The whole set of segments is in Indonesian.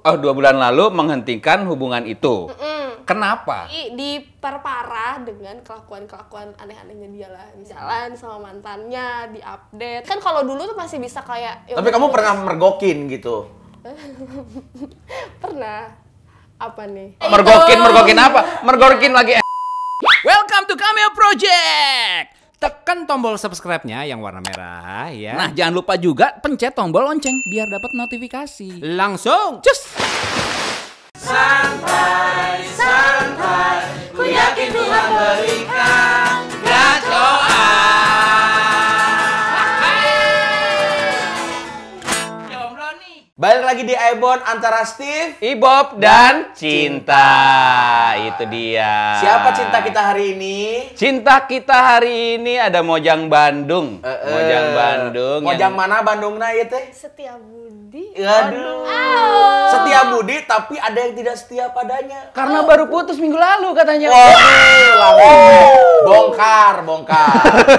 Oh, dua bulan lalu menghentikan hubungan itu. Mm. Kenapa? I- diperparah dengan kelakuan-kelakuan aneh-anehnya dia lah jalan sama mantannya diupdate kan kalau dulu tuh masih bisa kayak ya Tapi kamu pernah mergokin gitu. pernah apa nih Mergokin, mergokin apa? Mergokin lagi. Welcome to Cameo Project. Tekan tombol subscribe-nya yang warna merah ya. Nah, jangan lupa juga pencet tombol lonceng biar dapat notifikasi. langsung cus. ku yakin Tuhan berikan Balik lagi di Ibon antara Steve. Ibob dan cinta. Itu dia. Siapa cinta kita hari ini? Cinta kita hari ini ada Mojang Bandung. Eh, eh. Mojang Bandung. Mojang yang- mana Bandungna ya teh? setia budi Aduh. Setia budi tapi ada yang tidak setia padanya. Karena baru putus minggu lalu katanya. Waduh, langsung bongkar, bongkar.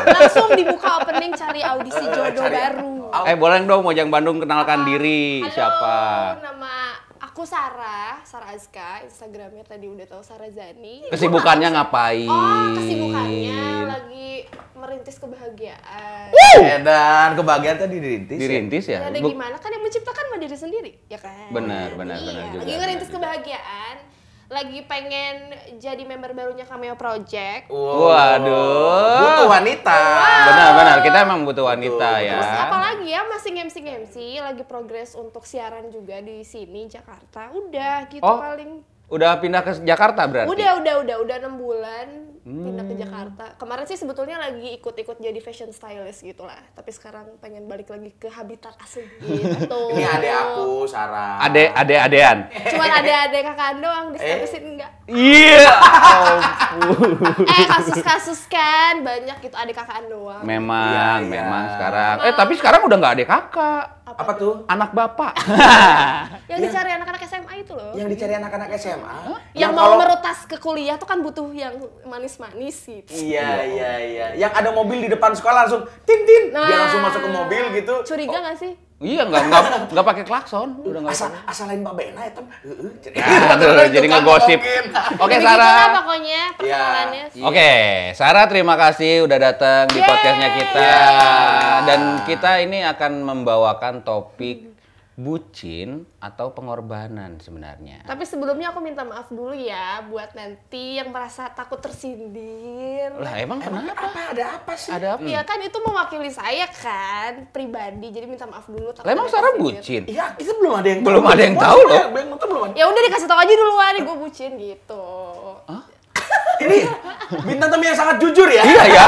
langsung dibuka opening cari audisi jodoh Cari- baru Eh boleh dong Mojang Bandung kenalkan diri Halo, siapa? nama aku Sarah Sarah Azka Instagramnya tadi udah tahu Sarah Zani Kesibukannya ngapain? Oh, kesibukannya lagi merintis kebahagiaan. Dan kebahagiaan tadi dirintis. ya? Dirintis ya? Ya, ada gimana kan yang menciptakan mah diri sendiri, ya kan? Benar, benar, Iya, benar juga, Lagi ngerintis benar juga. kebahagiaan, lagi pengen jadi member barunya Cameo Project. Wow. Waduh. Butuh wanita. Benar-benar kita emang butuh wanita Betul, ya. Terus apalagi ya masih ngemsi-ngemsi, lagi progres untuk siaran juga di sini Jakarta. Udah gitu Oh, paling. Udah pindah ke Jakarta berarti? Udah, udah, udah, udah enam bulan pindah Hmm. ke Jakarta. Kemarin sih sebetulnya lagi ikut-ikut jadi fashion stylist gitu lah. Tapi sekarang pengen balik lagi ke habitat asli gitu. Ini adek aku, Sarah. Ade, ade, adean. Cuman ada ada kakak doang di statusin enggak. Iya. ampun. Eh kasus-kasus kan banyak gitu adik kakaan doang. Memang, iya. memang sekarang. Eh tapi sekarang udah nggak ada kakak. Apa tuh? Anak bapak. Yang dicari anak-anak SMA itu loh. Yang dicari anak-anak SMA. Yang mau merutas ke kuliah tuh kan butuh yang manis-manis gitu. Iya, iya, iya. Yang ada mobil di depan sekolah langsung tin tin. Dia Nah. langsung masuk ke mobil gitu. Curiga nggak sih? iya nggak nggak nggak pakai klakson. Udah nggak. Asal asalain Mbak Bena ya, tem. Heeh. Nah, tuh, jadi ngegosip. ngomongin. Oke Jadi gitulah Sarah. pokoknya perkenalannya. Oke, Sarah terima kasih udah datang di podcastnya kita. Yeay. Dan kita ini akan membawakan topik bucin atau pengorbanan sebenarnya. Tapi sebelumnya aku minta maaf dulu ya buat nanti yang merasa takut tersindir. Lah emang kenapa? Apa ada apa sih? Ada apa? Ya kan itu mewakili saya kan pribadi, jadi minta maaf dulu. takut Lah emang ada Sarah bucin? Iya, kita belum ada yang Belum ada yang tahu loh. Belum nonton belum ada. Ya udah dikasih tau aja duluan, gue bucin gitu. Ini bintang tamu yang sangat jujur ya. Iya ya.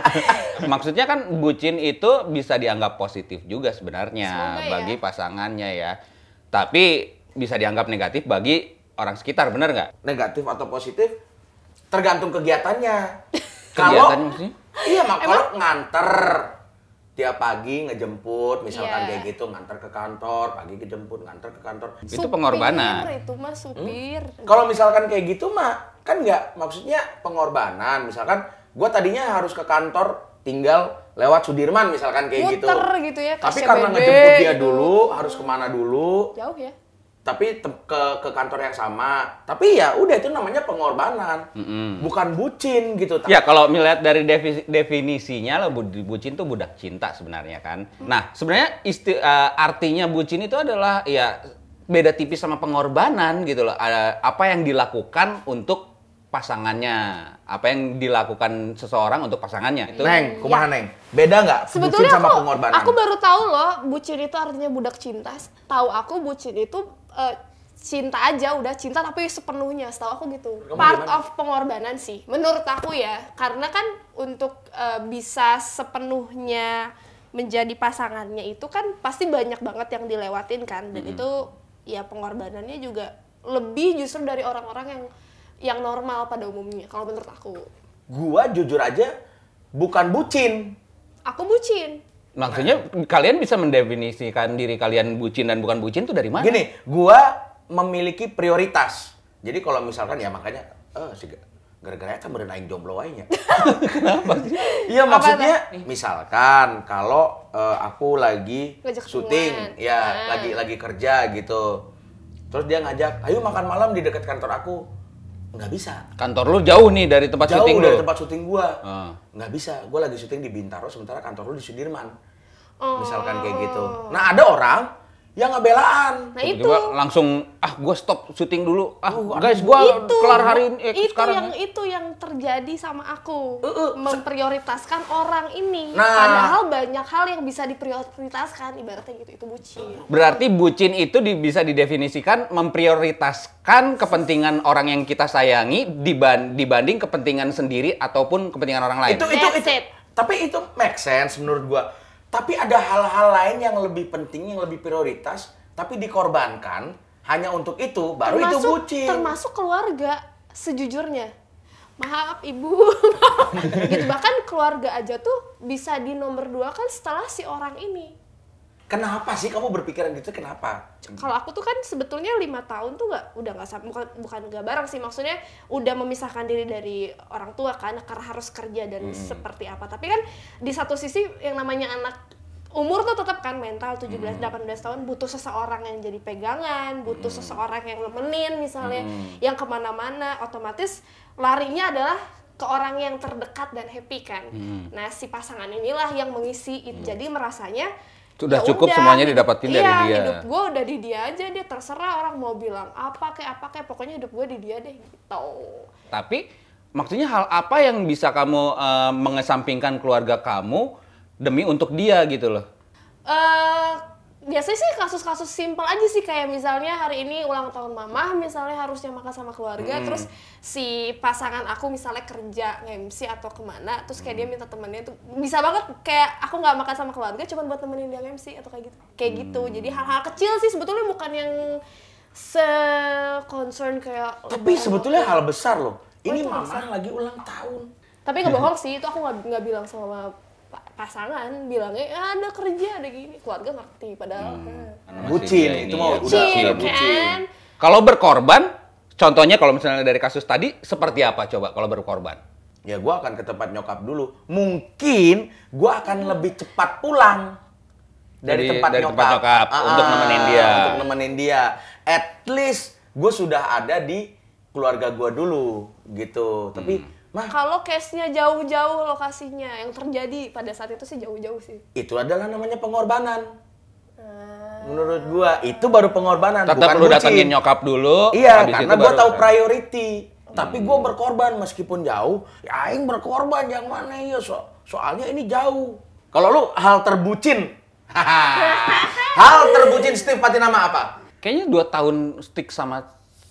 Maksudnya kan bucin itu bisa dianggap positif juga sebenarnya Semoga ya. bagi pasangannya ya. Tapi bisa dianggap negatif bagi orang sekitar, bener nggak? Negatif atau positif tergantung kegiatannya. Kegiatannya maksudnya? Iya, mak kalau nganter tiap pagi ngejemput misalkan Iya. kayak gitu nganter ke kantor pagi kejemput nganter ke kantor Itu Supir, pengorbanan. Itu mah supir. kalau misalkan kayak gitu mah kan nggak maksudnya pengorbanan misalkan gua tadinya harus ke kantor tinggal lewat Sudirman misalkan kayak gitu Muter gitu ya, ke tapi karena ngejemput dia gitu. dulu harus ke mana dulu Jauh ya? tapi te- ke ke kantor yang sama tapi ya udah itu namanya pengorbanan bukan bucin gitu Ya kalau melihat dari defi- definisinya lah bu- bucin tuh budak cinta sebenarnya kan. Nah sebenarnya isti- eh, artinya bucin itu adalah ya beda tipis sama pengorbanan gitu loh. Ada apa yang dilakukan untuk pasangannya, apa yang dilakukan seseorang untuk pasangannya itu. Neng, kumaha Neng? Beda nggak bucin sama aku, pengorbanan? aku baru tahu loh, bucin itu artinya budak cinta. Tahu aku bucin itu eh, cinta aja, udah cinta tapi sepenuhnya. Setahu aku gitu. Kamu Part gimana? of pengorbanan sih, menurut aku ya. Karena kan untuk eh, bisa sepenuhnya menjadi pasangannya itu kan pasti banyak banget yang dilewatin kan, dan itu ya pengorbanannya juga lebih justru dari orang-orang yang yang normal pada umumnya. Kalau menurut aku, Gua jujur aja bukan bucin. aku bucin. Maksudnya kalian bisa mendefinisikan diri kalian bucin dan bukan bucin tuh dari mana? Gini, gua memiliki prioritas. Jadi kalau misalkan ya makanya eh si gara-gara kan bener aing jomblo nya. Kenapa sih? Iya Apa maksudnya misalkan kalau eh, aku lagi Ngajak syuting, ya Ah. lagi lagi kerja gitu. Terus dia ngajak, ayo makan malam di dekat kantor aku. Nggak bisa. Kantor lu jauh nih dari tempat Jauh syuting dari lu. tempat syuting gua. Ah. Nggak bisa. Gua lagi syuting di Bintaro, sementara kantor lu di Sudirman. Oh. Misalkan kayak gitu. Nah ada orang yang ngebelaan. Nah itu Tiba-tiba langsung ah gua stop syuting dulu. Ah Oh, guys gua itu kelar hari ini eh, itu sekarang. yang itu yang terjadi sama aku Uh, uh, memprioritaskan orang ini Nah. padahal banyak hal yang bisa diprioritaskan ibaratnya gitu itu bucin Berarti bucin itu di- bisa didefinisikan memprioritaskan kepentingan orang yang kita sayangi diban- dibanding kepentingan sendiri ataupun kepentingan orang lain. itu itu That's itu it. tapi itu make sense menurut gua tapi ada hal-hal lain yang lebih penting yang lebih prioritas tapi dikorbankan hanya untuk itu baru itu termasuk bucin. termasuk keluarga sejujurnya. Maaf ibu. Gitu bahkan keluarga aja tuh bisa di nomor dua kan setelah si orang ini kenapa sih kamu berpikiran gitu? Kenapa? Kalau aku tuh kan sebetulnya lima tahun tuh nggak udah nggak bukan bukan nggak bareng sih. Maksudnya udah memisahkan diri dari orang tua kan karena harus kerja dan seperti apa. Tapi kan di satu sisi yang namanya anak umur tuh tetap kan mental 17 18 tahun butuh seseorang yang jadi pegangan butuh seseorang yang nemenin misalnya yang ke mana-mana. Otomatis larinya adalah ke orang yang terdekat dan happy kan. Nah si pasangan inilah yang mengisi itu. Jadi merasanya Sudah ya cukup udah, semuanya didapatin dari iya, dia. hidup gue udah di dia aja dia terserah orang mau bilang apa kayak apa kayak pokoknya hidup gue di dia deh gitu Tapi maksudnya hal apa yang bisa kamu eh, mengesampingkan keluarga kamu demi untuk dia gitu loh? eh biasanya sih kasus-kasus simpel aja sih kayak misalnya hari ini ulang tahun mama misalnya harusnya makan sama keluarga terus si pasangan aku misalnya kerja nge-MC atau ke mana terus kayak dia minta temennya tuh bisa banget kayak aku nggak makan sama keluarga cuman buat temenin dia nge-MC atau kayak gitu. Kayak gitu. Jadi hal-hal kecil sih sebetulnya bukan yang se concern kayak tapi sebetulnya hal besar loh. Ini itu mama besar. lagi ulang tahun. Tapi nggak bohong sih itu aku nggak bilang sama pasangan bilangnya "Ah, ada kerja ada gini keluarga ngerti padahal. Karena masih Bucin, itu ya. udah- bucin udah bucin. kan Kalau berkorban, contohnya kalau misalnya dari kasus tadi seperti apa coba kalau berkorban? ya gua akan ke tempat nyokap dulu mungkin gua akan lebih cepat pulang dari, Dari- tempat dari nyokap, tempat nyokap, untuk nemenin dia. untuk nemenin dia at least gue sudah ada di keluarga gua dulu gitu tapi Hmm. Mah Kalau case-nya jauh-jauh lokasinya, yang terjadi pada saat itu sih jauh-jauh sih. itu adalah namanya pengorbanan Ah. menurut gua itu baru pengorbanan Tetap bukan lu bucin. datengin nyokap dulu. Iya, karena gue baru- tahu priority. Tapi gue berkorban meskipun jauh. Ya aing berkorban yang mana ya so soalnya ini jauh. Kalau lu hal terbucin. hal terbucin Steve Patinama apa? Kayaknya dua tahun stick sama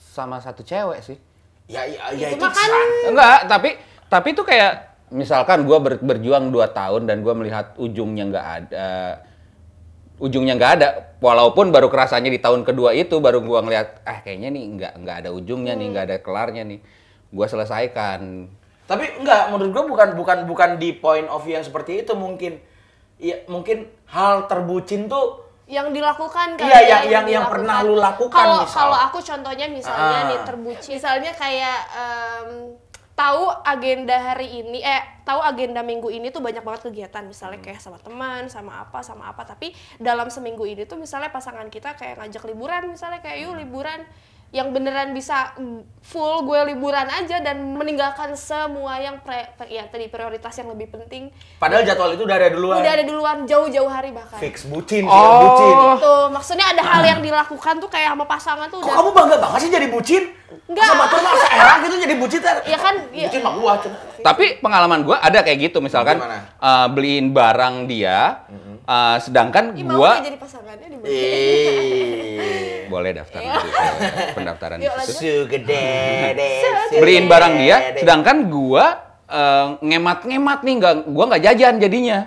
sama satu cewek sih. Ya ya ya Itu mah kan Enggak, tapi tapi itu kayak misalkan gua ber- berjuang dua tahun dan gua melihat ujungnya nggak ada ujungnya nggak ada walaupun baru kerasanya di tahun kedua itu baru gua ngelihat ah kayaknya nih nggak nggak ada ujungnya nih nggak ada kelarnya nih. Gua selesaikan. Tapi enggak, menurut gue bukan bukan bukan di point of view yang seperti itu mungkin. Ya mungkin hal terbucin tuh yang dilakukan kan Iya, ya, yang- yang- yang pernah lu lakukan, kalau kalau aku contohnya misalnya Ah. nih terbucin misalnya kayak em, tahu agenda hari ini eh tahu agenda minggu ini tuh banyak banget kegiatan. Misalnya kayak sama teman sama apa sama apa. Tapi dalam seminggu ini tuh misalnya pasangan kita kayak ngajak liburan. Misalnya kayak yuk liburan yang beneran bisa mm, full gue liburan aja dan meninggalkan semua yang pre, pre- ya tadi prioritas yang lebih penting padahal jadwal itu udah ada duluan. udah ada duluan jauh-jauh hari bahkan Fix bucin, Oh. bucin. gitu maksudnya ada hal yang dilakukan tuh kayak sama pasangan tuh Kok udah kamu bangga banget sih jadi bucin? Enggak. Sama tuh masa era gitu jadi bucin teh. Ya kan, ya- Bucin mah gua tapi pengalaman gua ada kayak gitu misalkan Gimana? eh, beliin barang dia eh, sedangkan Ih, mau gua nggak jadi pasangannya di mana? Eh. boleh daftar di situ, pendaftaran deh. beliin barang dia sedangkan gua eh, ngemat-ngemat nih nggak gua nggak jajan jadinya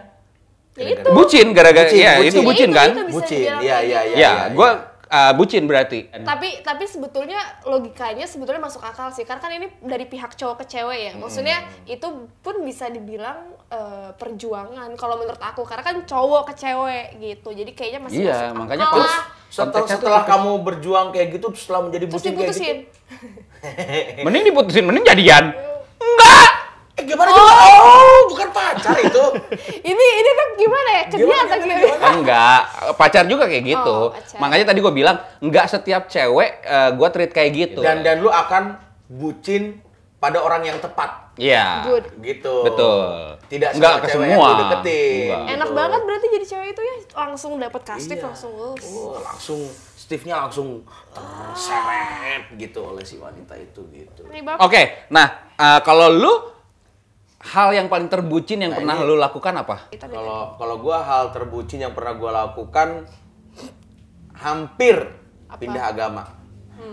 ya itu bucin gara-gara Bucin, ya bucin. itu bucin Ya, itu, kan itu Bucin, dibilang iya, kayak iya, gitu. iya. ya gua eh, bucin berarti. Tapi tapi sebetulnya logikanya sebetulnya masuk akal sih. Karena kan ini dari pihak cowok ke cewek ya. Maksudnya itu pun bisa dibilang eh, perjuangan kalau menurut aku. Karena kan cowok ke cewek gitu. Jadi kayaknya masih Iya, masuk makanya akal terus- lah. Setelah, setelah kamu berjuang kayak gitu setelah menjadi terus bucin kayak gitu. mending diputusin mending jadian. Eh, Eh gimana gimana? Oh, bukan pacar itu. Ini ini tuh gimana ya? Ke dia Gimana, atau gimana, gimana? gimana? Enggak, pacar juga kayak gitu. Oh, pacar. Makanya tadi gue bilang, enggak setiap cewek eh, gua treat kayak gitu. Dan dan lu akan bucin pada orang yang tepat. Iya. Good. Gitu. Betul. Tidak Enggak semua ke cewek semua. yang lu deketin. Enggak. Enak Gitu. banget berarti jadi cewek itu ya langsung dapat kastif Iya. langsung lulus. Oh, langsung Steve-nya langsung terseret gitu oleh si wanita itu gitu. Oke, nah eh, kalau lu hal yang paling terbucin yang Nah, pernah ini- lu lakukan apa? Kalau kalau gua hal terbucin yang pernah gua lakukan hampir pindah agama.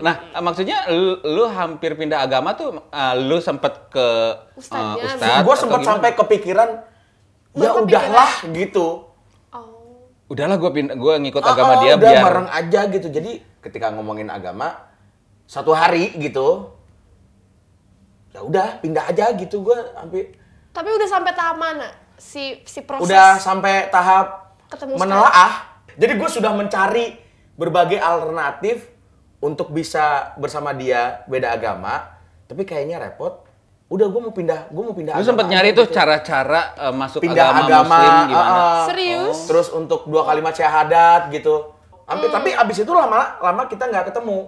Nah, eh, maksudnya lu, lu hampir pindah agama tuh eh, lu sempet ke eh, ustadz Gua atau sempat gimana? sampai kepikiran ya udahlah gitu. Oh. Udahlah gua pindah gua ngikut Ah, agama ah, dia udah biar bareng aja gitu. Jadi ketika ngomongin agama satu hari gitu ya udah pindah aja gitu gua sampai Tapi udah sampai tahap mana si si proses? udah sampai tahap Ketemu menelaah. Jadi gue sudah mencari berbagai alternatif untuk bisa bersama dia beda agama, tapi kayaknya repot. Udah gue mau pindah, gue mau pindah. lu agama sempet nyari tuh gitu. cara-cara eh, masuk pindah agama, agama, muslim gimana? ah. Serius? Terus untuk dua kalimat syahadat gitu. Hampir, Tapi abis itu lama lama kita nggak ketemu.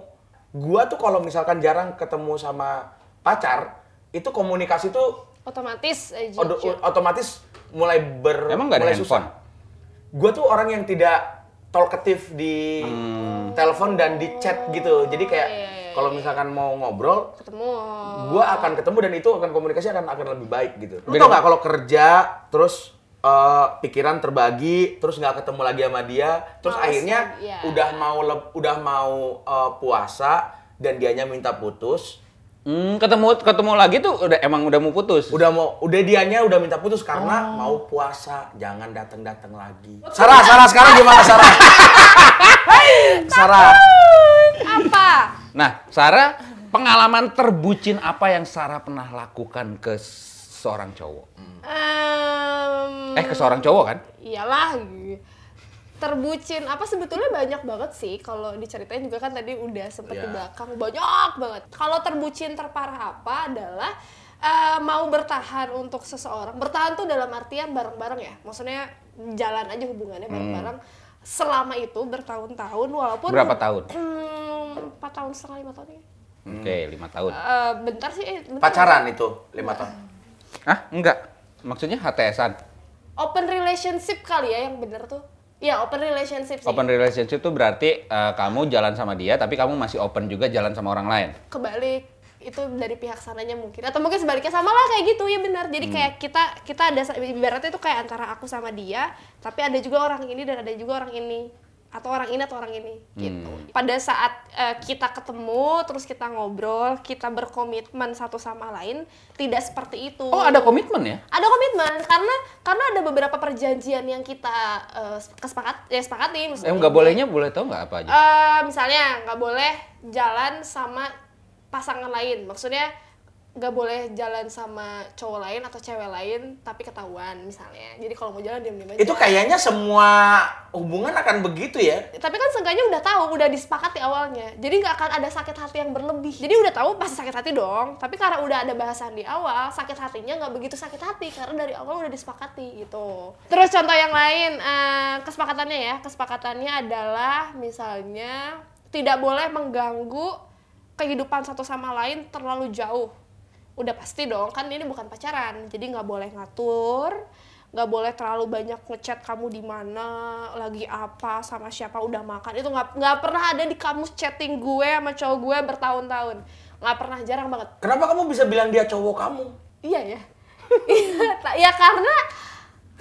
Gua tuh kalau misalkan jarang ketemu sama pacar, itu komunikasi tuh Otomatis aja. odo- otomatis mulai ber Emang nggak ada mulai handphone? Gue tuh orang yang tidak talkative di Hmm. telepon dan di chat gitu. Jadi kayak iya, iya, kalau misalkan mau ngobrol, ketemu. gue akan ketemu dan itu akan komunikasi akan akan lebih baik gitu. Lu tau nggak kalau kerja terus eh, pikiran terbagi, terus nggak ketemu lagi sama dia, terus Males akhirnya ya. udah mau udah mau eh, puasa dan dianya minta putus, Hmm, ketemu ketemu lagi tuh udah emang udah mau putus. udah mau udah dianya udah minta putus karena Oh. mau puasa jangan datang datang lagi Sarah Sarah sekarang gimana Sarah Sarah Apa? Nah, Sarah, pengalaman terbucin apa yang Sarah pernah lakukan ke seorang cowok? Em, Eh, ke seorang cowok kan? Iyalah. Terbucin apa sebetulnya banyak banget sih kalau diceritain juga kan tadi udah sempet di Iya. belakang banyak banget. Kalau terbucin terparah apa adalah eh, mau bertahan untuk seseorang. Bertahan tuh dalam artian bareng-bareng ya. Maksudnya jalan aja hubungannya bareng-bareng. Selama itu bertahun-tahun walaupun Berapa tahun? Hmm, empat tahun setengah lima tahun ya. Oke, lima tahun. Eh, bentar sih, eh, bentar. pacaran itu lima tahun Hah? Enggak. Maksudnya HTSan. Open relationship kali ya yang bener tuh. Iya, open relationship sih. Open relationship itu berarti eh, kamu jalan sama dia, tapi kamu masih open juga jalan sama orang lain. kebalik itu dari pihak sananya mungkin atau mungkin sebaliknya sama lah kayak gitu ya benar jadi Hmm. kayak kita kita ada ibaratnya itu kayak antara aku sama dia tapi ada juga orang ini dan ada juga orang ini atau orang ini atau orang ini gitu Hmm. pada saat eh, kita ketemu terus kita ngobrol kita berkomitmen satu sama lain tidak seperti itu Oh, ada komitmen ya? ada komitmen karena karena ada beberapa perjanjian yang kita eh, kesepakat ya sepakati Eh, maksudnya. nggak bolehnya boleh tau nggak apa aja? Eh, misalnya nggak boleh jalan sama pasangan lain maksudnya nggak boleh jalan sama cowok lain atau cewek lain tapi ketahuan misalnya. Jadi kalau mau jalan diam diam aja. Itu kayaknya semua hubungan akan begitu ya? Tapi kan seenggaknya udah tahu udah disepakati awalnya. Jadi nggak akan ada sakit hati yang berlebih. Jadi udah tahu pasti sakit hati dong. Tapi karena udah ada bahasan di awal sakit hatinya nggak begitu sakit hati. Karena dari awal udah disepakati gitu. Terus contoh yang lain eh, kesepakatannya ya. Kesepakatannya adalah misalnya tidak boleh mengganggu kehidupan satu sama lain terlalu jauh udah pasti dong kan ini bukan pacaran. Jadi nggak boleh ngatur nggak boleh terlalu banyak ngechat kamu di mana lagi apa sama siapa udah makan. Itu nggak nggak pernah ada di kamus chatting gue sama cowok gue bertahun-tahun. Nggak pernah jarang banget. Kenapa kamu bisa bilang dia cowok kamu? Iya ya. Iya, ya karena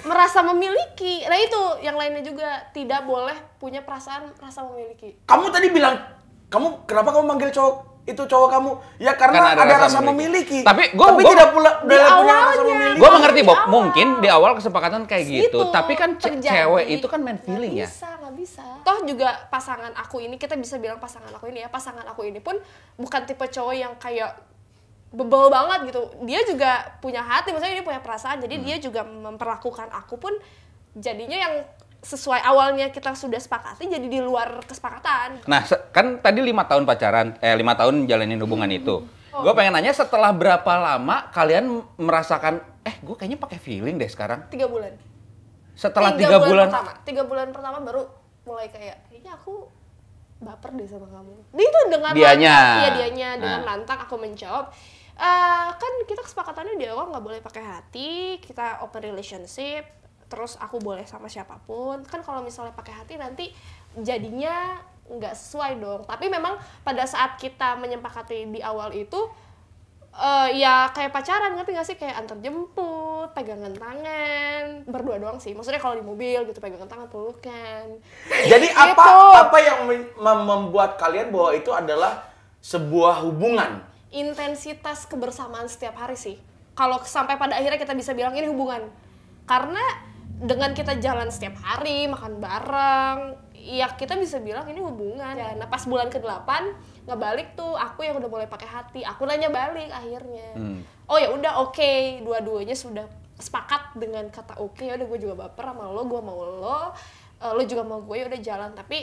merasa memiliki. Nah itu yang lainnya juga. Tidak boleh punya perasaan rasa memiliki. Kamu tadi bilang kamu kenapa kamu manggil cowok itu cowok kamu ya karena Karena ada, ada rasa, rasa memiliki. memiliki. Tapi gua- tapi gua- tidak pula Di punya rasa awalnya. memiliki Gue mengerti, Bob. Mungkin di awal kesepakatan kayak gitu. Gitu, Tapi kan terjadi. cewek itu kan main feeling ya. bisa nggak bisa toh juga pasangan aku ini kita bisa bilang pasangan aku ini ya pasangan aku ini pun bukan tipe cowok yang kayak bebel banget gitu dia juga punya hati maksudnya dia punya perasaan jadi Hmm. dia juga memperlakukan aku pun jadinya yang sesuai awalnya kita sudah sepakati jadi di luar kesepakatan Nah, kan tadi lima tahun pacaran, eh lima tahun jalanin hubungan itu. Gue pengen nanya setelah berapa lama kalian merasakan, eh gue kayaknya pakai feeling deh sekarang. tiga bulan Setelah tiga, bulan, pertama tiga bulan pertama baru mulai kayak kayaknya aku baper deh sama kamu dia itu dengan Dianya. lantang iya dianya dengan Nah. lantang aku menjawab "Eh, kan kita kesepakatannya di awal nggak boleh pakai hati kita open relationship terus aku boleh sama siapa pun. Kan kalau misalnya pakai hati nanti jadinya nggak sesuai dong. Tapi memang pada saat kita menyepakati di awal itu eh ya kayak pacaran ngerti gak sih? Kayak antar jemput pegangan tangan berdua doang sih. Maksudnya kalau di mobil gitu pegangan tangan pelukan. Jadi apa Gitu. apa yang mem- mem- membuat kalian bahwa itu adalah sebuah hubungan? intensitas kebersamaan setiap hari sih. Kalau sampai pada akhirnya kita bisa bilang ini hubungan. Karena dengan kita jalan setiap hari makan bareng ya kita bisa bilang ini hubungan. Ya, nah pas bulan ke-8 ngebalik tuh aku yang udah mulai pakai hati. Aku nanya balik akhirnya. Oh ya udah oke. Dua-duanya sudah sepakat dengan kata oke. Ya udah gue juga baper sama lo gue mau lo. Eh, lo juga mau gue ya udah jalan. Tapi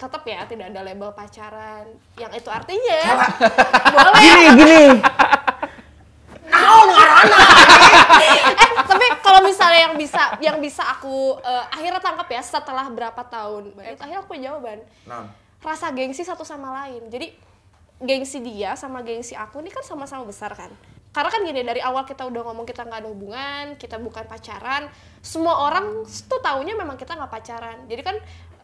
tetap ya tidak ada label pacaran. Yang itu artinya boleh. Gini gini. eh tapi kalau misalnya yang bisa yang bisa aku eh, akhirnya tangkap ya setelah berapa tahun. Eh, akhirnya aku punya jawaban. Nah, rasa gengsi satu sama lain. Jadi gengsi dia sama gengsi aku ini kan sama-sama besar kan. Karena kan gini dari awal kita udah ngomong kita nggak ada hubungan kita bukan pacaran semua orang tuh taunya memang kita nggak pacaran. Jadi kan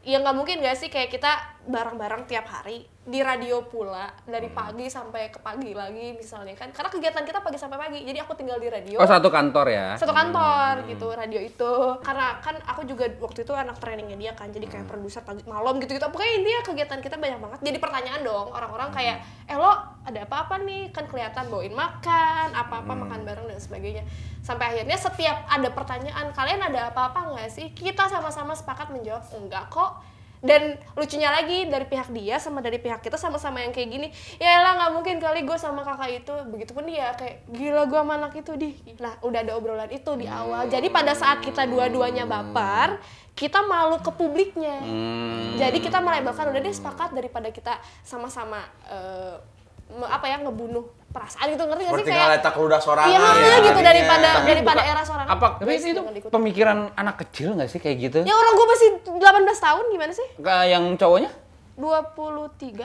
ya nggak mungkin gak sih kayak kita bareng-bareng tiap hari di radio pula dari pagi sampai ke pagi lagi misalnya kan. Karena kegiatan kita pagi sampai pagi jadi aku tinggal di radio. Oh satu kantor ya? satu kantor gitu radio itu. Karena kan aku juga waktu itu anak trainingnya dia kan jadi kayak produser pagi malam gitu gitu pokoknya intinya kegiatan kita banyak banget. Jadi pertanyaan dong orang-orang kayak eh lo ada apa-apa nih? Kan kelihatan bawain makan apa-apa makan bareng dan sebagainya. Sampai akhirnya setiap ada pertanyaan kalian ada apa-apa nggak sih? Kita sama-sama sepakat menjawab enggak kok dan lucunya lagi dari pihak dia sama dari pihak kita sama-sama yang kayak gini ya lah nggak mungkin kali gue sama kakak itu. Begitupun dia kayak gila gue sama anak itu di nah udah ada obrolan itu di awal. Jadi pada saat kita dua-duanya baper kita malu ke publiknya. Hmm. jadi kita melabelkan udah deh sepakat daripada kita sama-sama me- apa ya ngebunuh perasaan gitu ngerti gak sih kayak ngaletak ludah sorangan. iya ya, gitu jadinya. daripada Tapi daripada bukan- era seorang Apa tapi itu diikutin. pemikiran anak kecil nggak sih kayak gitu? ya orang gue masih 18 tahun gimana sih Kayak yang cowoknya? 23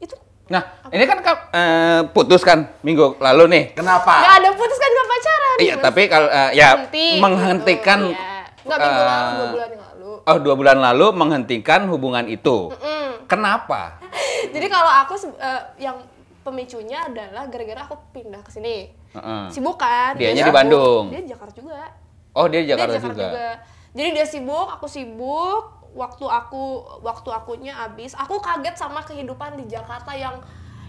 itu Nah, ini kan eh, putus kan minggu lalu nih. Kenapa? Gak ada putus kan gak pacaran Iya, gimana tapi kalau eh, ya Berhenti, menghentikan gitu. Iya. Nggak minggu lalu, eh, dua bulan yang lalu Oh, dua bulan lalu menghentikan hubungan itu. Mm. Kenapa? Jadi kalau aku eh, yang pemicunya adalah gara-gara aku pindah ke sini Heeh. Sibuk kan Dianya dia di. Bandung. Dia di Jakarta juga Oh, dia di Dia Jakarta, di Jakarta juga. Jadi dia sibuk, aku sibuk waktu aku waktu akunya habis aku kaget sama kehidupan di Jakarta yang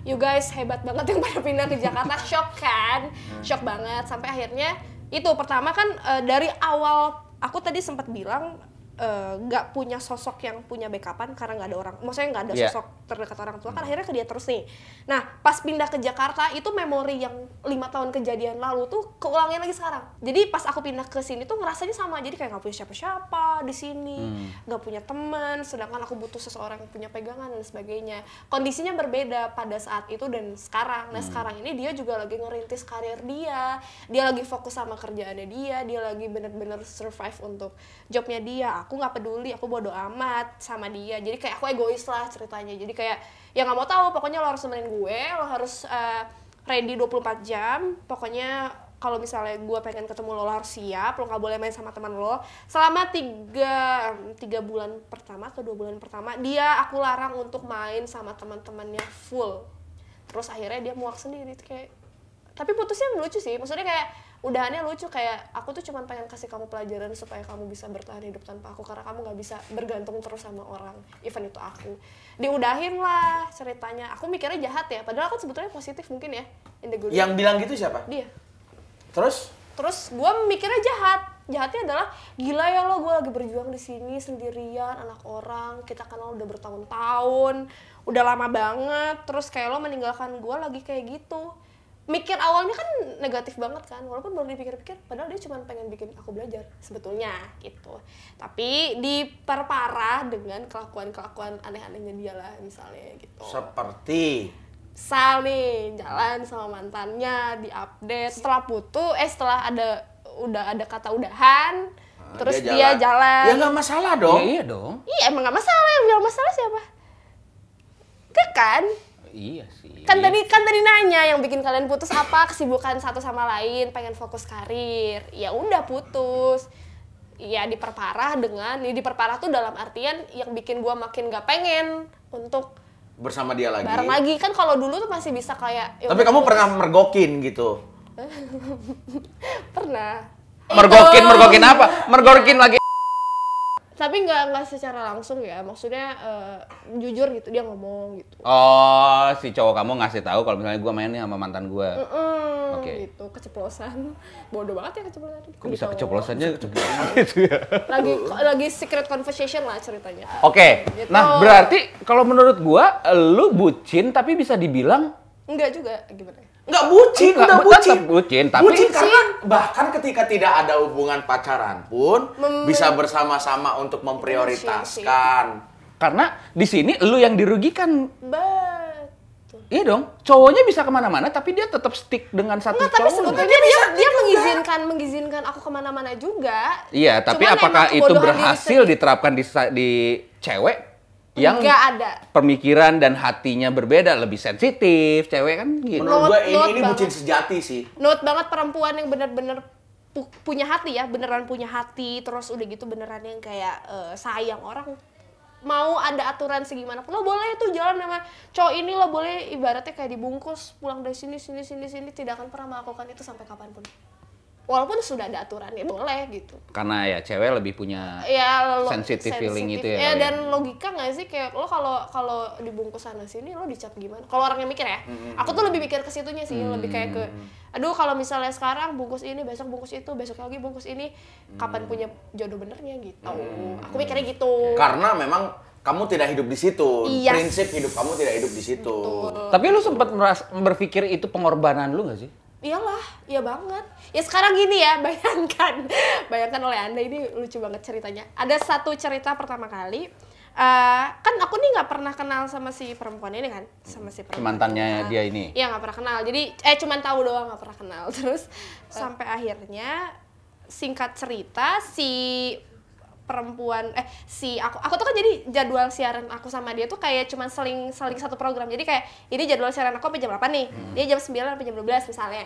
you guys hebat banget yang pada pindah ke Jakarta shock kan shock banget sampai akhirnya itu pertama kan eh, dari awal aku tadi sempat bilang eh, nggak punya sosok yang punya backupan karena nggak ada orang maksudnya nggak ada Iya. sosok terdekat orang tua kan akhirnya ke dia terus nih. Nah pas pindah ke Jakarta itu memori yang lima tahun kejadian lalu tuh keulangnya lagi sekarang. Jadi pas aku pindah ke sini tuh ngerasanya sama jadi kayak nggak punya siapa-siapa di sini nggak punya teman sedangkan aku butuh seseorang yang punya pegangan dan sebagainya. Kondisinya berbeda pada saat itu dan sekarang. Nah sekarang ini dia juga lagi ngerintis karir dia. Dia lagi fokus sama kerjaannya dia dia lagi bener-bener survive untuk jobnya dia aku nggak peduli aku bodo amat sama dia. Jadi kayak aku egois lah ceritanya. Jadi kayak ya nggak mau tahu pokoknya lo harus nemenin gue lo harus eh, ready 24 jam. Pokoknya kalau misalnya gue pengen ketemu lo, lo harus siap lo nggak boleh main sama teman lo. Selama tiga tiga bulan pertama atau dua bulan pertama dia aku larang untuk main sama teman-temannya full. Terus akhirnya dia muak sendiri kayak. Tapi putusnya lucu sih maksudnya kayak udahannya lucu kayak aku tuh cuma pengen kasih kamu pelajaran supaya kamu bisa bertahan hidup tanpa aku karena kamu nggak bisa bergantung terus sama orang even itu aku diudahin lah ceritanya aku mikirnya jahat ya padahal kan sebetulnya positif mungkin ya in the good. Yang bilang gitu siapa? dia Terus? terus gue mikirnya jahat jahatnya adalah gila ya lo gue lagi berjuang di sini sendirian anak orang kita kenal udah bertahun-tahun udah lama banget terus kayak lo meninggalkan gue lagi kayak gitu mikir awalnya kan negatif banget kan walaupun baru dipikir-pikir padahal dia cuma pengen bikin aku belajar sebetulnya gitu. Tapi diperparah dengan kelakuan-kelakuan aneh-anehnya dia lah misalnya gitu. Seperti? Misal nih jalan sama mantannya di update setelah putus eh setelah ada udah ada kata udahan Nah, terus dia, jalan, Ya nggak masalah dong. Ya, iya dong. iya emang gak masalah yang bilang masalah siapa? Gak kan Iya sih. kan tadi kan tadi nanya yang bikin kalian putus apa kesibukan satu sama lain pengen fokus karir ya udah putus ya diperparah dengan ya diperparah tuh dalam artian yang bikin gua makin gak pengen untuk Bersama dia lagi. bareng lagi kan kalau dulu tuh masih bisa kayak ya Tapi kamu putus. pernah mergokin gitu. pernah mergokin mergokin apa? Mergokin lagi. Tapi nggak nggak secara langsung ya maksudnya eh, jujur gitu dia ngomong gitu Oh, si cowok kamu ngasih tahu kalau misalnya gua main nih sama mantan gua. Mm, Oke. gitu keceplosan bodoh banget ya keceplosan Kok bisa Gitu. keceplosannya gitu ya? lagi lagi secret conversation lah ceritanya Oke. Gitu. Nah, berarti kalau menurut gua lu bucin tapi bisa dibilang enggak juga gimana Nggak bucin, Enggak, udah tetap bucin. bucin, tapi- bucin karena bahkan ketika tidak ada hubungan pacaran pun Mem- bisa bersama-sama untuk memprioritaskan. karena di sini lu yang dirugikan. betul Iya dong. Cowoknya bisa ke mana-mana tapi dia tetap stick dengan satu Enggak, tapi cowok. sebetulnya dia dia mengizinkan mengizinkan aku ke mana-mana juga. Iya, tapi Cuman apakah itu berhasil diterapkan di di cewek yang Nggak ada. pemikiran dan hatinya berbeda, lebih sensitif, cewek kan gitu. Menurut gue ini, ini bucin sejati sih. Note banget perempuan yang bener-bener pu- punya hati ya, beneran punya hati, terus udah gitu beneran yang kayak eh, sayang orang mau ada aturan segimana pun lo boleh tuh jalan sama cowok ini lo boleh ibaratnya kayak dibungkus pulang dari sini sini sini sini tidak akan pernah melakukan itu sampai kapan pun walaupun sudah ada aturannya boleh gitu. Karena ya cewek lebih punya ya lo Sensitive feeling itu ya ya ya. dan logika nggak sih? Kayak lo kalau kalau dibungkus sana sini lo dicap gimana? Kalau orang yang mikir ya aku tuh lebih mikir ke situnya sih lebih kayak ke aduh kalau misalnya sekarang bungkus ini besok bungkus itu besok lagi bungkus ini kapan punya jodoh benernya? Gitu. Aku mikirnya gitu. Karena memang kamu tidak hidup di situ. Yes. Prinsip hidup kamu tidak hidup di situ. Tapi lu sempat berpikir itu pengorbanan lu gak sih? Iyalah, iya banget. Ya sekarang gini ya, bayangkan, bayangkan oleh anda ini lucu banget ceritanya. Ada satu cerita pertama kali, eh, kan aku nih nggak pernah kenal sama si perempuan ini kan, sama si perempuan. mantannya ini. dia ini? Iya nggak pernah kenal. Jadi eh cuman tahu doang nggak pernah kenal. Terus sampai akhirnya singkat cerita si perempuan eh si aku aku tuh kan jadi jadwal siaran aku sama dia tuh kayak cuman seling seling satu program. Jadi kayak ini jadwal siaran aku sampai jam 8 nih. Dia jam 9 sampai jam 12 misalnya.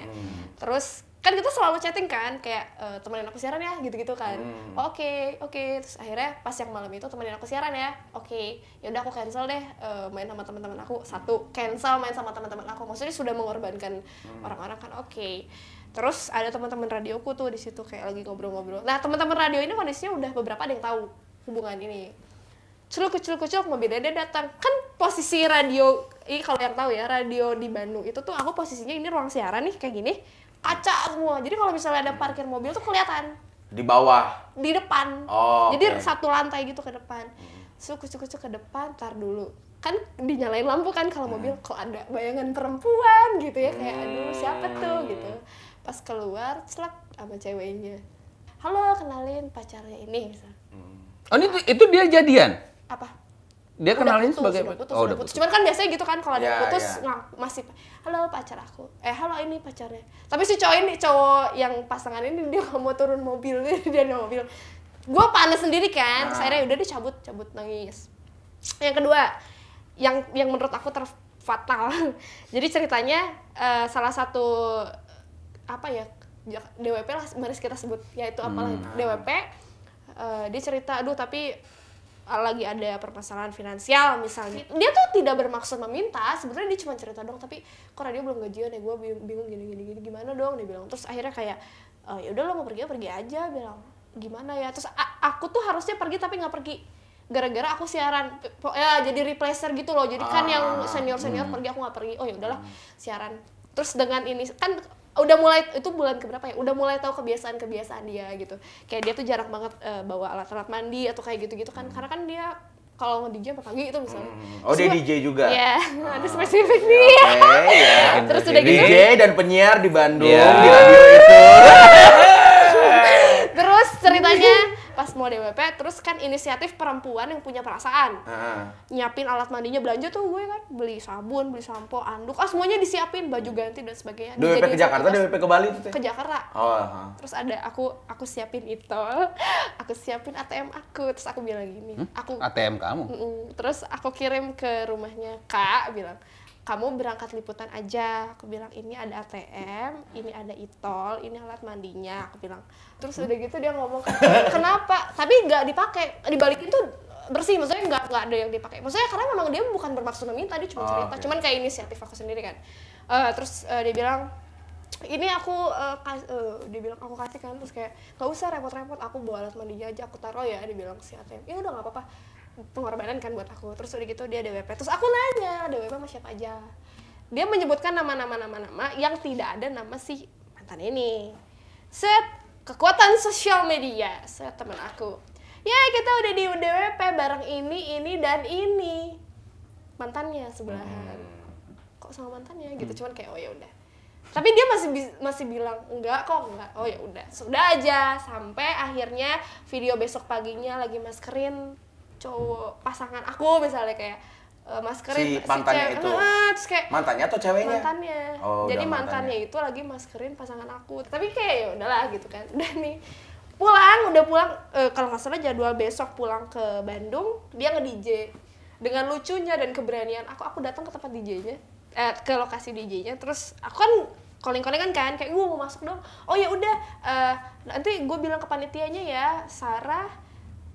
Terus kan kita selalu chatting kan kayak e, temenin aku siaran ya gitu-gitu kan. Oh, oke oke. Terus akhirnya pas yang malam itu temenin aku siaran ya. Oke ya udah aku cancel deh e, main sama teman-teman aku. Satu cancel main sama teman-teman aku. Maksudnya sudah mengorbankan orang-orang kan. Oke Terus ada teman-teman radioku tuh di situ kayak lagi ngobrol-ngobrol. Nah, teman-teman radio ini kondisinya udah beberapa ada yang tahu hubungan ini. Celuk celuk celuk mobilnya dia datang. Kan posisi radio ini kalau yang tahu ya, radio di Bandung itu tuh aku posisinya ini ruang siaran nih kayak gini. Kaca semua. Jadi kalau misalnya ada parkir mobil tuh kelihatan Di bawah. di depan. Oh, Jadi oke. satu lantai gitu ke depan. Cuk cuk cuk ke depan, tar dulu. Kan dinyalain lampu kan kalau mobil kok ada bayangan perempuan gitu ya kayak aduh siapa tuh gitu. Pas keluar celak sama ceweknya. Halo, kenalin pacarnya ini misal. Oh, ini itu dia jadian. Apa? Dia Udah kenalin putus, sebagai udah putus, Oh, udah putus. Cuman kan biasanya gitu kan kalau ada Ya, putus nggak masih halo pacar aku. Eh halo ini pacarnya. Tapi si cowok ini cowok yang pasangan ini dia nggak mau turun mobil dia ada mobil. Gua panas sendiri kan. Terus akhirnya udah dicabut cabut nangis. Yang kedua yang yang menurut aku terfatal. Jadi ceritanya eh, salah satu apa ya DWP lah mari kita sebut yaitu apalah DWP eh, dia cerita aduh tapi eh, lagi ada permasalahan finansial misalnya. Dia tuh tidak bermaksud meminta sebenarnya dia cuma cerita dong tapi kok radio belum gajian ya gue bingung gini gini gini gimana dong? Dia bilang. Terus akhirnya kayak "Eh, ya udah lo mau pergi ya pergi aja bilang. Gimana ya? Terus aku tuh harusnya pergi tapi nggak pergi. Gara-gara aku siaran ya jadi replacer gitu loh. Jadi kan yang senior senior pergi aku nggak pergi. Oh ya udahlah siaran. Terus dengan ini kan udah mulai itu bulan keberapa ya udah mulai tahu kebiasaan kebiasaan dia gitu kayak dia tuh jarang banget eh, bawa alat-alat mandi atau kayak gitu-gitu kan karena kan dia kalau DJ sampai pagi itu misalnya Oh, dia DJ juga? Iya, ada spesifik nih Oke, ya. terus udah gitu DJ dan penyiar di Bandung Iya. di radio itu. terus ceritanya pas mau DWP terus kan inisiatif perempuan yang punya perasaan Ah. nyiapin alat mandinya belanja tuh gue kan beli sabun beli sampo anduk ah semuanya disiapin baju ganti dan sebagainya DWP ke Dijadiin Jakarta. DWP ke Bali itu teh. ke Jakarta Oh, ah. terus ada aku aku siapin itu aku siapin ATM aku terus aku bilang gini aku ATM kamu. Mm-mm. terus aku kirim ke rumahnya kak bilang kamu berangkat liputan aja. Aku bilang ini ada ATM ini ada itol ini alat mandinya. Aku bilang. Terus udah gitu dia ngomong kenapa? Tapi nggak dipakai. Dibalikin tuh bersih maksudnya nggak nggak ada yang dipakai. Maksudnya karena memang dia bukan bermaksud meminta dia cuma Oh, cerita. oke. cuman kayak inisiatif aku sendiri kan. Eh, terus eh, dia bilang ini aku eh, kas- eh, dia bilang aku kasih kan. Terus kayak nggak usah repot-repot. Aku bawa alat mandinya aja aku taruh ya. Dia bilang si ATM ya udah nggak apa-apa pengorbanan kan buat aku. Terus udah gitu dia DWP terus aku nanya DWP sama siapa aja. Dia menyebutkan nama-nama nama-nama yang tidak ada nama si mantan ini. Set kekuatan sosial media set teman aku. Ya kita udah di DWP bareng ini ini dan ini. Mantannya sebelahan. Kok sama mantannya? Gitu cuman kayak oh ya udah. Tapi dia masih masih bilang enggak kok enggak. Oh ya udah. Sudah aja sampai akhirnya video besok paginya lagi maskerin cowok pasangan aku misalnya kayak eh, maskerin Si mantannya cewek- itu. Ah, terus kayak Mantannya atau ceweknya? mantannya. Oh, jadi udah mantannya itu lagi maskerin pasangan aku. Tapi kayak ya udahlah gitu kan. Udah nih pulang udah pulang eh, kalau nggak salah jadwal besok pulang ke Bandung dia nge DJ dengan lucunya dan keberanian aku aku datang ke tempat DJ-nya eh, ke lokasi DJ-nya terus aku kan calling-callingan kan kayak gue mau masuk dong. Oh ya udah eh, nanti gue bilang ke panitianya ya Sarah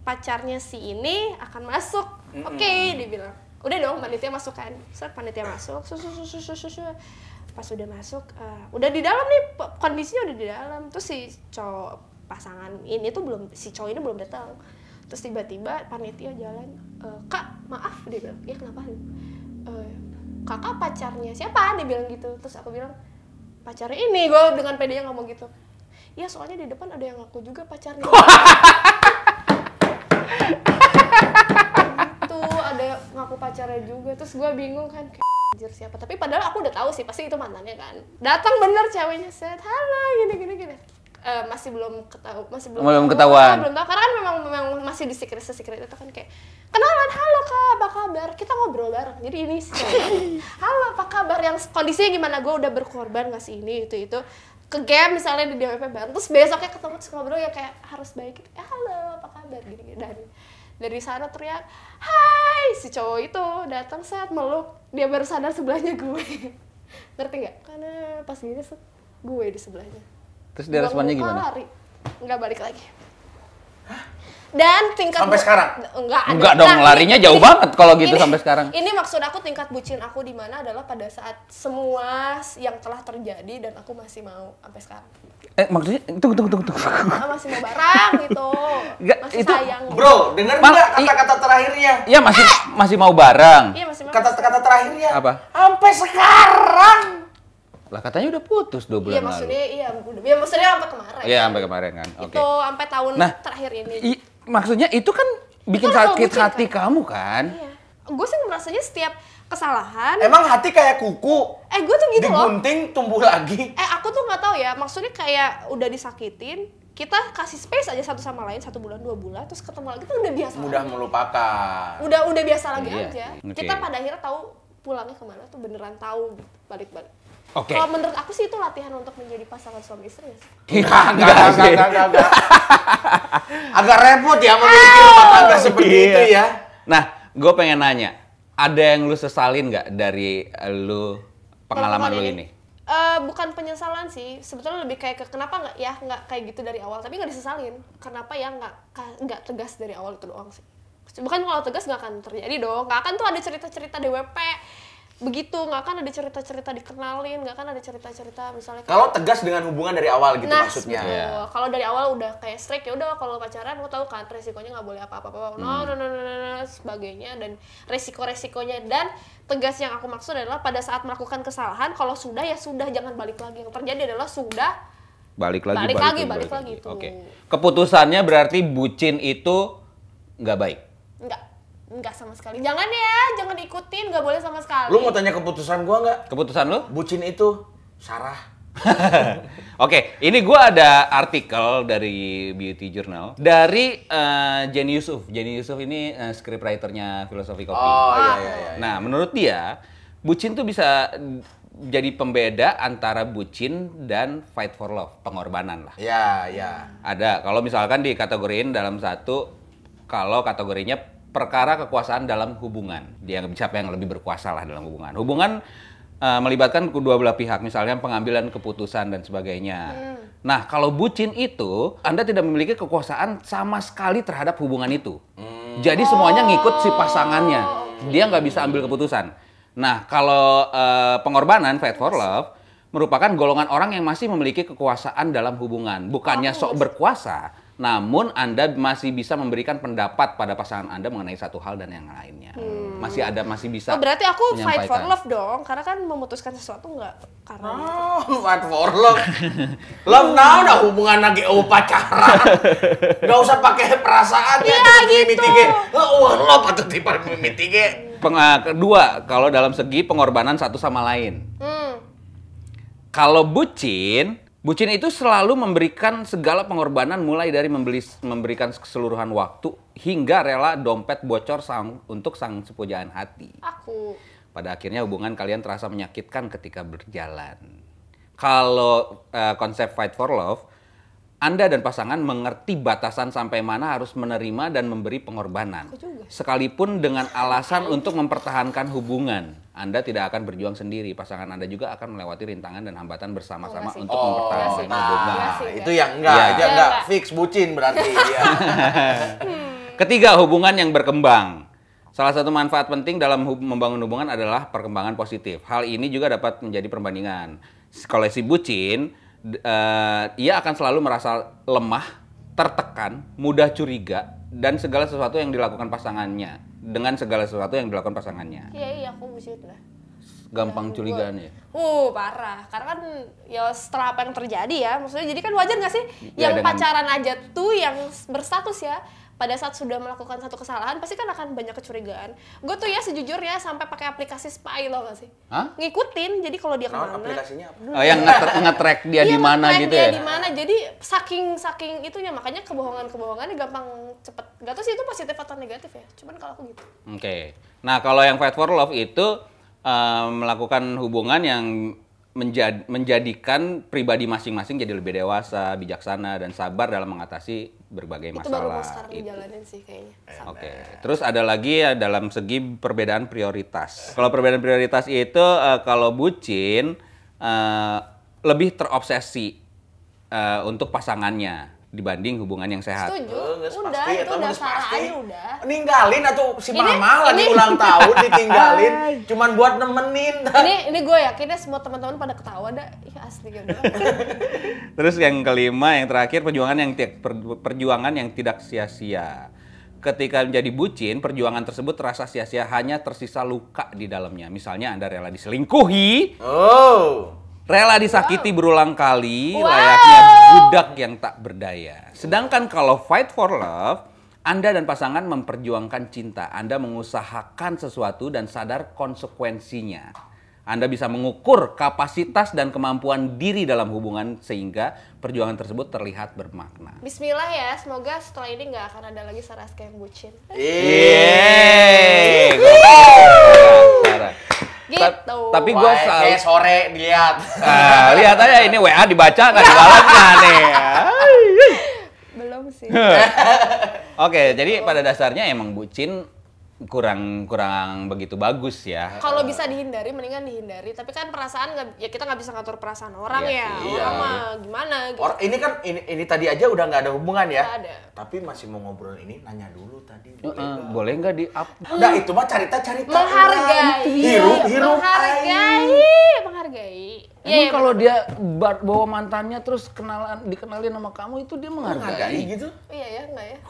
pacarnya si ini akan masuk. Oke dia bilang udah dong panitia masuk kan. Set panitia masuk. Susu susu susu susu pas udah masuk eh, udah di dalam nih kondisinya udah di dalam. Terus si cowok pasangan ini tuh belum si cowok ini belum datang. Terus tiba-tiba panitia jalan "Eh, kak maaf dia bilang ya kenapa? "Eh, kakak pacarnya siapa? Dia bilang gitu. Terus aku bilang pacarnya ini. Gue dengan pedenya ngomong gitu. Ya soalnya di depan ada yang ngaku juga pacarnya ngaku pacarnya juga. Terus gue bingung kan kayak anjir siapa? Tapi padahal aku udah tahu sih pasti itu mantannya kan. Datang bener ceweknya set halo gini gini gini. Eh, masih belum ketahu masih belum Belum tahu. ketahuan. Ah, belum tahu karena kan memang memang masih di secret secret itu kan kayak kenalan halo kak apa kabar? Kita ngobrol bareng. Jadi ini sih halo apa kabar? Yang kondisinya gimana? Gue udah berkorban ngasih ini itu itu. Ke game misalnya di DWP bareng terus besoknya ketemu terus ngobrol ya kayak harus baik. Halo apa kabar? Gini gini dari dari sana teriak hai si cowok itu datang saat meluk dia baru sadar sebelahnya gue ngerti nggak karena pas gini set, gue di sebelahnya Terus dia responnya gimana? lari nggak balik lagi dan tingkat Sampai sekarang? enggak ada. Enggak dong, Nah, larinya ini- jauh ini- banget kalau gitu ini- sampai sekarang. Ini maksud aku tingkat bucin aku di mana adalah pada saat semua yang telah terjadi dan aku masih mau sampai sekarang. Eh maksudnya tunggu tunggu tunggu tunggu. Ah, masih mau barang gitu. Enggak, masih itu- sayang. Bro, denger Mal- nggak kata-kata terakhirnya? Ya masih masih mau bareng. Iya masih mau. Kata-kata terakhirnya. Apa? Sampai sekarang. Lah katanya udah putus dua bulan Iya lalu. maksudnya iya udah. Ya maksudnya sampai kemarin. Iya sampai kemarin kan. Oke. Itu sampai tahun Nah, terakhir ini. I- maksudnya itu kan bikin Itu kan sakit bucin, hati kan? kamu kan? Iya. Gue sih merasanya setiap kesalahan Emang hati kayak kuku. eh gue tuh gitu loh. Digunting tumbuh lagi. Eh aku tuh nggak tahu ya, maksudnya kayak udah disakitin, kita kasih space aja satu sama lain satu bulan dua bulan, terus ketemu lagi tuh udah biasa. Mudah lagi. melupakan. Udah udah biasa lagi Iya, aja. oke. Kita pada akhirnya tahu pulangnya ke mana tuh beneran tahu balik-balik. Oke. Kalau menurut aku sih itu latihan untuk menjadi pasangan suami istri ya. Enggak, enggak, enggak, enggak, enggak, enggak. Agak repot ya memiliki rumah tangga seperti Iya. itu ya. Nah, gue pengen nanya, ada yang lu sesalin nggak dari lu pengalaman lu ini? Eh, bukan penyesalan sih, sebetulnya lebih kayak ke kenapa nggak ya nggak kayak gitu dari awal, tapi nggak disesalin. Kenapa ya nggak nggak tegas dari awal itu doang sih. Bukan kalau tegas nggak akan terjadi dong, nggak akan tuh ada cerita-cerita DWP begitu, nggak akan ada cerita-cerita dikenalin, nggak akan ada cerita-cerita misalnya. kayak- Kalau tegas dengan hubungan dari awal gitu nah, maksudnya. Iya. Kalau dari awal udah kayak strike ya udah kalau pacaran lo tahu kan resikonya nggak boleh apa-apa Hmm. no, no, no, no, no, no, sebagainya dan resiko-resikonya dan tegas yang aku maksud adalah pada saat melakukan kesalahan kalau sudah ya sudah jangan balik lagi yang terjadi adalah sudah Balik lagi, Balik lagi, balik lagi, tuh. Oke. Keputusannya berarti bucin itu nggak baik. nggak nggak sama sekali jangan ya jangan ikutin nggak boleh sama sekali Lu mau tanya keputusan gua nggak? Keputusan lu? Bucin itu Sarah Oke, ini gua ada artikel dari Beauty Journal dari eh, Jenny Yusuf. Jenny Yusuf ini eh, scriptwriternya Filosofi Kopi. Oh iya iya iya. Nah, menurut dia, bucin tuh bisa jadi pembeda antara bucin dan fight for love, pengorbanan lah. Iya iya. Ada, kalau misalkan dikategoriin dalam satu, kalau kategorinya perkara kekuasaan dalam hubungan. Dia siapa yang lebih berkuasa lah dalam hubungan. Hubungan eh, melibatkan kedua belah pihak, misalnya pengambilan keputusan dan sebagainya. Nah, kalau bucin itu, Anda tidak memiliki kekuasaan sama sekali terhadap hubungan itu. Jadi semuanya ngikut si pasangannya. Dia nggak bisa ambil keputusan. Nah, kalau eh, pengorbanan, fight for love, merupakan golongan orang yang masih memiliki kekuasaan dalam hubungan. Bukannya sok berkuasa, namun Anda masih bisa memberikan pendapat pada pasangan Anda mengenai satu hal dan yang lainnya. Masih ada, masih bisa. Oh, berarti aku fight for love dong, karena kan memutuskan sesuatu nggak karena Oh, fight for love. love now udah hubungan lagi oh pacaran. Gak usah pakai perasaan ya Iya, gitu. Oh, love atau tipe mimiti Peng- eh, kedua, kalau dalam segi pengorbanan satu sama lain. hmm, Kalau bucin, bucin itu selalu memberikan segala pengorbanan mulai dari membeli, memberikan keseluruhan waktu hingga rela dompet bocor sang, untuk sang sepujaan hati. aku Pada akhirnya hubungan kalian terasa menyakitkan ketika berjalan. Kalau eh, konsep fight for love, Anda dan pasangan mengerti batasan sampai mana harus menerima dan memberi pengorbanan. Sekalipun dengan alasan untuk mempertahankan hubungan. Anda tidak akan berjuang sendiri, pasangan Anda juga akan melewati rintangan dan hambatan bersama-sama Oh, untuk Oh, mempertahankan hubungan. Nah, itu yang enggak, Iya. itu yang Iya, enggak enggak. fix bucin berarti dia. Ketiga, hubungan yang berkembang. Salah satu manfaat penting dalam hub- membangun hubungan adalah perkembangan positif. Hal ini juga dapat menjadi perbandingan. Kalau si bucin, eh, ia akan selalu merasa lemah, tertekan, mudah curiga, dan segala sesuatu yang dilakukan pasangannya. Dengan segala sesuatu yang dilakukan pasangannya. iya iya aku bucin lah Gampang Ya, curigaan ya? Uh, parah. Karena kan ya setelah apa yang terjadi ya, maksudnya jadi kan wajar nggak sih Ya, yang dengan- pacaran aja tuh yang berstatus ya pada saat sudah melakukan satu kesalahan pasti kan akan banyak kecurigaan. Gue tuh ya sejujurnya sampai pakai aplikasi spy lo gak sih? Hah? Ngikutin. Jadi kalau dia Nah, ke mana? aplikasinya apa? Oh, yang nge- nge-track dia Iya, di mana gitu dia ya? di mana. Jadi saking saking itunya makanya kebohongan-kebohongannya gampang cepet. Gak tau sih itu positif atau negatif ya. Cuman kalau aku gitu. Oke. Nah, kalau yang fight for love itu eh, melakukan hubungan yang menjad- menjadikan pribadi masing-masing jadi lebih dewasa, bijaksana dan sabar dalam mengatasi berbagai Itu baru mau masalah. sekarang Itu. dijalanin sih kayaknya. Oke. Terus ada lagi ya dalam segi perbedaan prioritas. Kalau perbedaan prioritas itu eh, kalau bucin eh, lebih terobsesi eh, untuk pasangannya dibanding hubungan yang sehat. Setuju. Oh, udah, pasti, itu atau udah nggak pasti. sarannya udah. Ninggalin atau si Ini- mama lagi ini- ulang tahun ditinggalin cuman buat nemenin. ini ini gue yakinnya semua teman-teman pada ketawa dah. Iya asli gitu. Terus yang kelima, yang terakhir perjuangan yang perjuangan yang tidak sia-sia. Ketika menjadi bucin, perjuangan tersebut terasa sia-sia hanya tersisa luka di dalamnya. Misalnya Anda rela diselingkuhi, Oh. Rela disakiti berulang kali, Wow. layaknya budak yang tak berdaya. Sedangkan kalau fight for love, Anda dan pasangan memperjuangkan cinta. Anda mengusahakan sesuatu dan sadar konsekuensinya. Anda bisa mengukur kapasitas dan kemampuan diri dalam hubungan sehingga perjuangan tersebut terlihat bermakna. Bismillah ya, semoga setelah ini nggak akan ada lagi Saraska yang bucin. Yeay. Gitu. Ta- Tapi gue selalu kayak sore dilihat. Ah, lihat aja ini WA dibaca nggak dibalas nggak nih. Belum sih. Oke, jadi pada dasarnya emang bucin kurang kurang begitu bagus ya. Kalau bisa dihindari, mendingan dihindari. Tapi kan perasaan ya kita nggak bisa ngatur perasaan orang Iya ya. sih. Orang Iya. mah gimana gitu. Or, ini kan ini, ini tadi aja udah nggak ada hubungan ya. Ada. Tapi masih mau ngobrol ini nanya dulu tadi. Eh, eh, boleh nggak di up? Udah itu mah cerita cerita. menghargai, Hirup hirup. menghargai, menghargai. Emang Iya, iya, kalau dia ba- bawa mantannya terus kenalan dikenalin sama kamu itu dia menghargai. Menghargai gitu. Iya ya, enggak ya?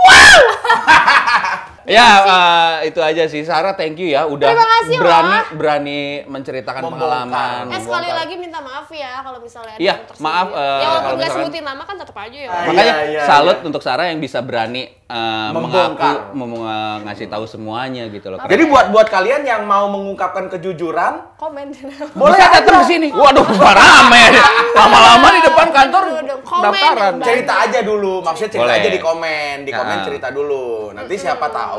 Ya, eh, itu aja sih. Sarah, thank you ya udah Terima kasih loh. berani berani menceritakan Membongkar. pengalaman. Eh sekali membongkar. lagi minta maaf ya kalau misalnya ada Iya, yang tersinggung. maaf, eh, ya walaupun kalau nggak misalkan- sebutin nama kan tetap aja ya. Ah, Makanya Iya, iya, salut iya. untuk Sarah yang bisa berani Membongkar. mengaku, mem- ngasih tahu semuanya gitu loh. Jadi buat buat kalian yang mau mengungkapkan kejujuran, Komen. boleh Bisa datang aja. ke sini. Waduh, rame. Lama-lama di depan kantor daftaran. cerita aja dulu. Maksudnya cerita aja di komen, di komen Ya. cerita dulu. Nanti siapa tahu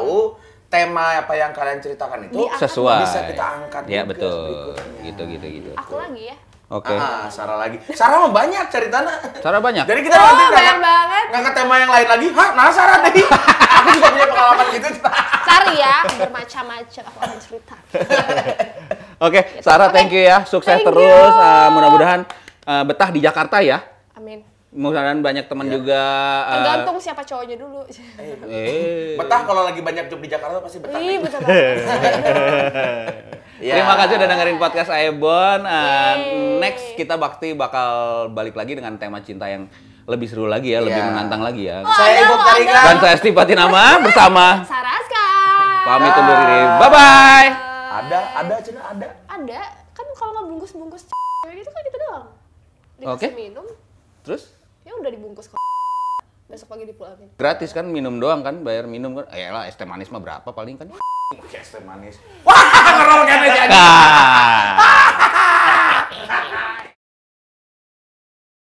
tema apa yang kalian ceritakan itu Diangkat. Sesuai. bisa kita angkat Ya betul. berikutnya. Gitu gitu gitu. Aku lagi ya. Oke. Ah, Sarah lagi. Sarah mah banyak ceritanya. Sarah banyak. Jadi kita Oh, nanti banyak banget. ngangkat tema yang lain lagi. Hah, penasaran deh. Aku juga punya pengalaman gitu. Cari ya, bermacam-macam aku akan cerita. Oke, Sarah Oke. thank you ya. Sukses Thank terus. you. Eh, mudah-mudahan eh, betah di Jakarta ya. Mudah-mudahan banyak teman Iya. juga. eh, Tergantung siapa cowoknya dulu. Eh. Betah kalau lagi banyak job di Jakarta pasti betah. Ih, banget. Iya. Terima kasih udah dengerin podcast Aebon. Eh, Yeay. next kita bakti bakal balik lagi dengan tema cinta yang lebih seru lagi ya, lebih Iya. menantang lagi ya. Oh, Saya Ibu loh, Karika. Dan saya Steve Patinama bersama Saraska. pamit undur diri. Bye bye. Ada, ada cina ada. Ada. Kan kalau nggak bungkus-bungkus gitu kan gitu doang. Dikasih Oke. minum, Terus ya udah dibungkus besok pagi dipulangin. Gratis kan minum doang kan bayar minum kan. Eh, ya lah es teh manis mah berapa paling kan? Es teh manis. Wah ngerol kan aja.